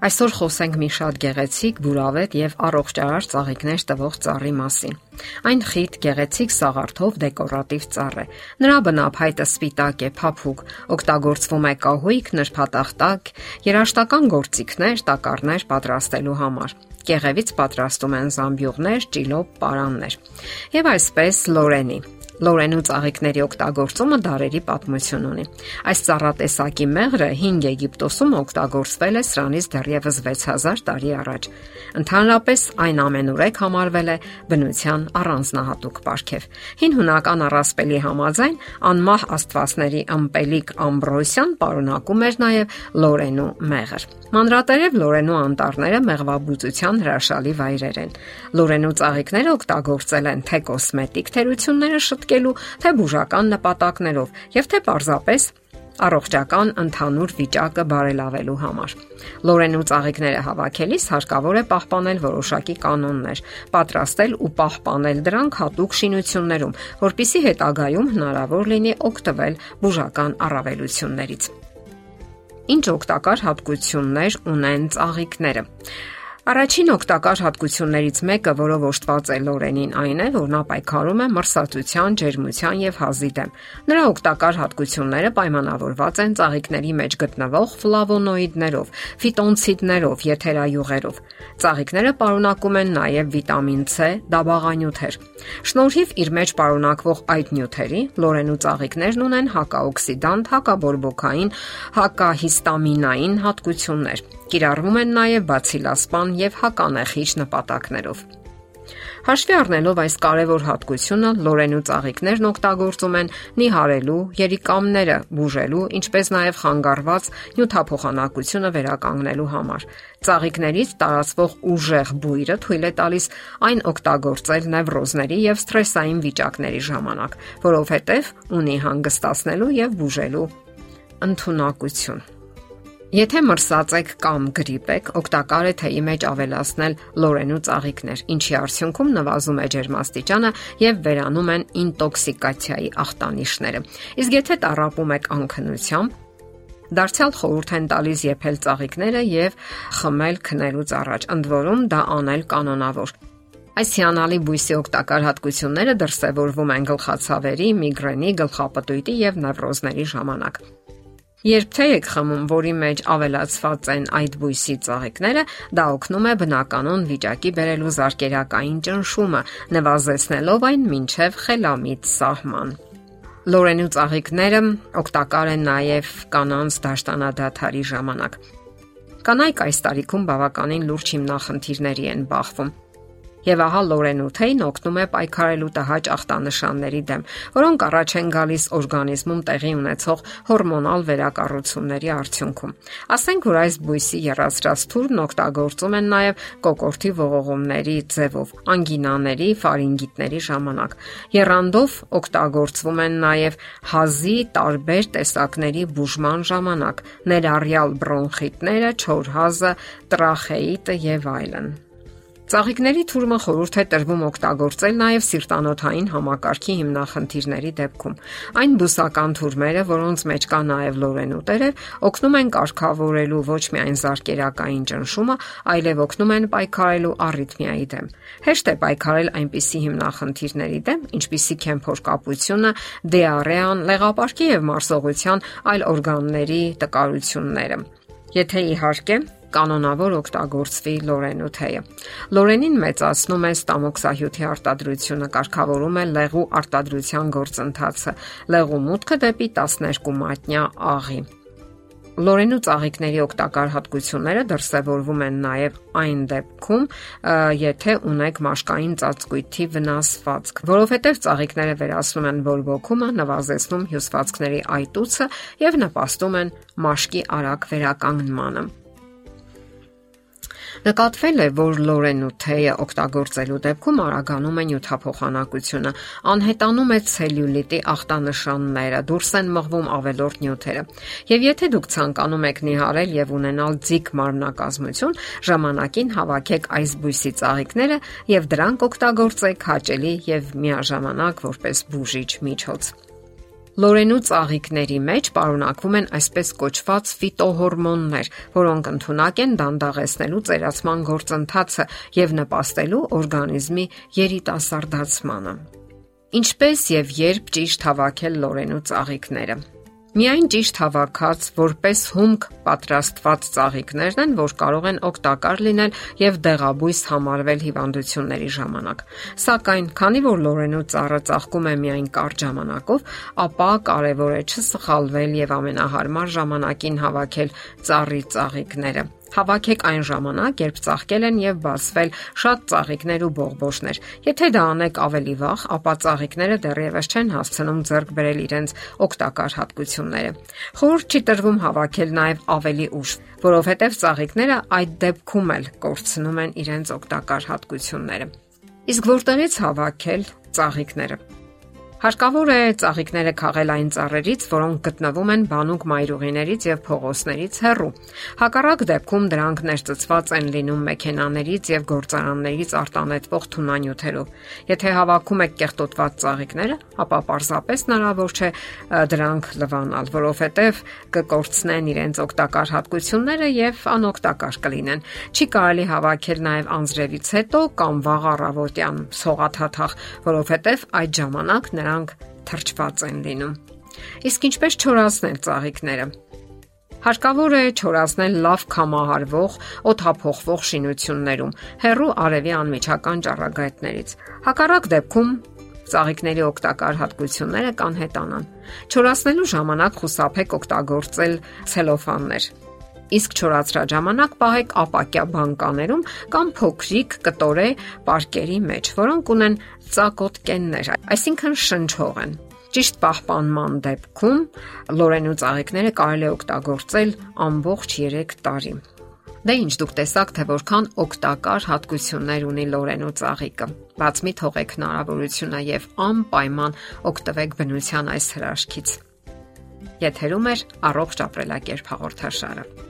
Այսօր խոսենք մի շատ գեղեցիկ, բուրավետ եւ առողջարար ծաղիկներ տվող ծառի մասին։ Այն խիտ, գեղեցիկ սաղարթով դեկորատիվ ծառ է։ Նրա բնափայտը սպիտակ է, փափուկ, օգտագործվում է կահույք, նրբատախտակ, երաշտական գործիքներ, տակառներ պատրաստելու համար։ Կեղևից պատրաստում են զամբյուղներ, ճիլոպ, պարաններ։ Եվ այսպես Լորենի Լորենու ծաղիկների օգտագործումը դարերի պատմություն ունի։ Այս ծառատեսակի մեղրը 5 Եգիպտոսում օգտագործվել է սրանից դեռևս 6000 տարի առաջ։ Ընդհանրապես այն ամենուրեք համարվել է բնության առանձնահատուկ պարգև։ Հին հունական առասպելի համաձայն անմահ աստվածների ըմպելիք Ամբրոսյան պարունակում էր նաև Լորենու մեղր։ Մանրատերև Լորենու անտառները մեղվաբուծության հրաշալի վայրեր են։ Լորենու ծաղիկները օգտագործել են թե կոսմետիկ թերությունները շտկել զարգելու, թե բուժական նպատակներով, եւ թե պարզապես առողջական ընդհանուր վիճակը բարելավելու համար։ Լորենու ծաղիկները հավաքելիս հարկավոր է պահպանել որոշակի կանոններ, պատրաստել ու պահպանել դրանք հատուկ շինություններում, որpիսի հետագայում հնարավոր լինի օգտվել բուժական առավելություններից։ Ինչ օգտակար հատկություններ ունեն ծաղիկները։ Առաջին օգտակար հատկություններից մեկը, որով օժտված է Լորենին, այն է, որ նա պայքարում է մրսածության, ջերմության եւ հազի դեմ։ Նրա օգտակար հատկությունները պայմանավորված են ծաղիկների մեջ գտնվող ֆլավոնոիդներով, ֆիտոնցիդներով, եթերայուղերով։ Ծաղիկները պարունակում են նաև վիտամին C, դաբաղանյութեր։ Շնորհիվ իր մեջ պարունակվող այդ նյութերի Լորենու ծաղիկներն ունեն հակաօքսիդանտ, հակաբորբոքային, հակահիստամինային հատկություններ կիրառվում են նաև բացիլասպան եւ հականեխիչ նպատակներով։ Հաշվի առնելով այս կարևոր հատկությունը, լորենու ծաղիկներն օգտագործում են նիհարելու, երիկամները բուժելու, ինչպես նաև խանգարված նյութափոխանակությունը վերականգնելու համար։ Ծաղիկներից տարածվող ուժեղ բույրը թույլ է տալիս այն օգտագործել նևրոզների եւ սթրեսային վիճակների ժամանակ, որովհետեւ ունի հանգստացնելու եւ բուժելու ընդունակություն։ Եթե մրսած եք կամ գրիպ եք, օգտակար է թեյի մեջ ավելացնել լորենու ծաղիկներ, ինչի արդյունքում նվազում է ջերմաստիճանը եւ վերանում են ինտոքսիկացիայի ախտանիշները։ Իսկ եթե տարապում եք անքնությամբ, Դարձյալ խորհուրդ են տալիս եփել ծաղիկները եւ խմել քնելուց առաջ։ Ընդ որում դա անել կանոնավոր։ Այս հիանալի բույսի օգտակար հատկությունները դրսևորվում են գլխացավերի, միգրենի, գլխապտույտի եւ նևրոզների ժամանակ։ Երբ թե եք խմում, որի մեջ ավելացված են այդ բույսի ծաղիկները, դա օգնում է բնականon վիճակի բերելու զարկերակային ճնշումը, նվազեցնելով այն մինչև խելամիտ սահման։ Լորենու ծաղիկները օգտակար են նաև կանանց դաշտանադաթարի ժամանակ։ Կանայք այս տարիքում բավականին լուրջ հիմնախնդիրների են բախվում Եվ ահա Լորենութեին օգնում է պայքարելու տհաճ ախտանշանների դեմ, որոնք առաջ են գալիս օրգանիզմում տեղի ունեցող հորմոնալ վերակառուցումների արդյունքում։ Ասենք որ այս բույսի երածրած թուրն օգտագործում են նաև կոկորտի ողողումների ձևով, անգինաների, ֆարինգիտների ժամանակ։ Երանդով օգտագործվում են նաև հազի տարբեր տեսակների բուժման ժամանակ, ներառյալ բրոնխիտները, չորհազը, տրախեիտը եւ այլն։ Ծաղիկների թուրմը խորհուրդ է տրվում օգտագործել նաև սիրտանոթային համակարգի հիմնախնդիրների դեպքում։ Այն բուսական թուրմերը, որոնց մեջ կա նաև լորենուտերը, օգնում են կարգավորելու ոչ միայն զարկերակային ճնշումը, այլև օգնում են պայքարելու առիթմիայի դեմ։ Հեշտ է պայքարել այնպիսի հիմնախնդիրների դեմ, ինչպիսիք են փորկապությունը, դիարեան, լեղապարկի եւ մարսողության այլ օրգանների տկարությունները։ Եթե իհարկե կանոնավոր օգտագործվի լորենու թեյը։ Լորենին մեծացնում է ստամոքսահյութի արտադրությունը, կարգավորում է լեղու արտադրության գործընթացը, լեղու մուտքը դեպի 12 մատնյա աղի։ Լորենու ծաղիկների օգտակար հատկությունները դրսևորվում են նաև այն դեպքում, եթե ունեք մաշկային ծածկույթի վնասվածք, որովհետև ծաղիկները վերացնում են բորբոքումը, նվազեցնում հյուսվածքների այտուցը եւ նպաստում են մաշկի արագ վերականգնմանը։ Նկատվել է, որ լորենու թեյը օգտագործելու դեպքում արագանում է նյութափոխանակությունը, անհետանում է ցելյուլիտի ախտանշանները, դուրս են մղվում ավելորտ նյութերը։ Եվ եթե դուք ցանկանում եք նիհարել եւ ունենալ ձիգ մարմնակազմություն, ժամանակին հավաքեք այս բույսի ծաղիկները եւ դրանք օգտագործեք հաճելի եւ միաժամանակ որպես բուժիչ միջոց։ Լորենու ծաղիկների մեջ պարունակվում են այսպես կոչված ֆիտոհորմոններ, որոնք ընդունակ են դանդաղեցնելու ծերացման գործընթացը եւ նպաստելու օրգանիզմի երիտասարդացմանը։ Ինչպես եւ երբ ճիշտ հավաքել լորենու ծաղիկները։ Միայն ճիշտ հավաքած որպես հումք պատրաստված ծաղիկներն են, որ կարող են օգտակար լինել եւ դեղաբույս համարվել հիվանդությունների ժամանակ։ Սակայն, քանի որ լորենու ծառը ծաղկում է միայն կարճ ժամանակով, ապա կարևոր է չսխալվել եւ ամենահարմար ժամանակին հավաքել ծառի ծաղիկները։ Հավաքեք այն ժամանակ, երբ ծաղկել են եւ բացվել շատ ծաղիկներ ու բողբոշներ։ Եթե դա անեք ավելի վաղ, ապա ծաղիկները դեռևս չեն հասցնում ձեռք բերել իրենց օգտակար հատկությունները։ Խորհուրդ չի տրվում հավաքել նաեւ ավելի ուշ, որովհետեւ ծաղիկները այդ դեպքում էլ կորցնում են իրենց օգտակար հատկությունները։ Իսկ որտեղից հավաքել ծաղիկները։ Հարկավոր է ծաղիկները քաղել այն ծառերից, որոնք գտնվում են բանուկ մայրուղիներից եւ փողոցներից հեռու։ Հակառակ դեպքում դրանք ներծծված են լինում մեքենաներից եւ գործարաններից արտանետվող թունանյութերով։ Եթե հավաքում եք կեղտոտված ծաղիկները, ապա պարզապես հնարավոր չէ դրանք լվանալ, որովհետեւ կկորցնեն իրենց օգտակար հատկությունները եւ անօգտակար կլինեն։ Չի կարելի հավաքել նաեւ անձրևից հետո կամ վաղ առավոտյան սողաթաթախ, որովհետեւ այդ ժամանակ նրա նրանք թրջված են լինում։ Իսկ ինչպես չորացնել ծաղիկները։ Հարկավոր է չորացնել լավ կամահարվող, օթափողվող շինություններում, հեռու արևի անմիջական ճառագայթներից։ Հակառակ դեպքում ծաղիկների օգտակար հատկությունները կանհետանան։ Չորացնելու ժամանակ խուսափեք օգտագործել ցելոֆաններ։ Իսկ չորացրած ժամանակ պահեք ապակյա բանկաներում կամ փոքրիկ կտորե պարկերի մեջ, որոնք ունեն ծակոտ կեններ, այսինքն շնչող են։ Ճիշտ պահպանման դեպքում լորենու ծաղիկները կարելի է օգտագործել ամբողջ 3 տարի։ Դե ինչ դուք տեսաք, թե որքան օգտակար հատկություններ ունի լորենու ծաղիկը։ Բաց մի թողեք հնարավորությունը եւ անպայման օգտվեք բնության այս հրաշքից։ Եթերում է առողջ ապրելակերպ հաղորդաշարը։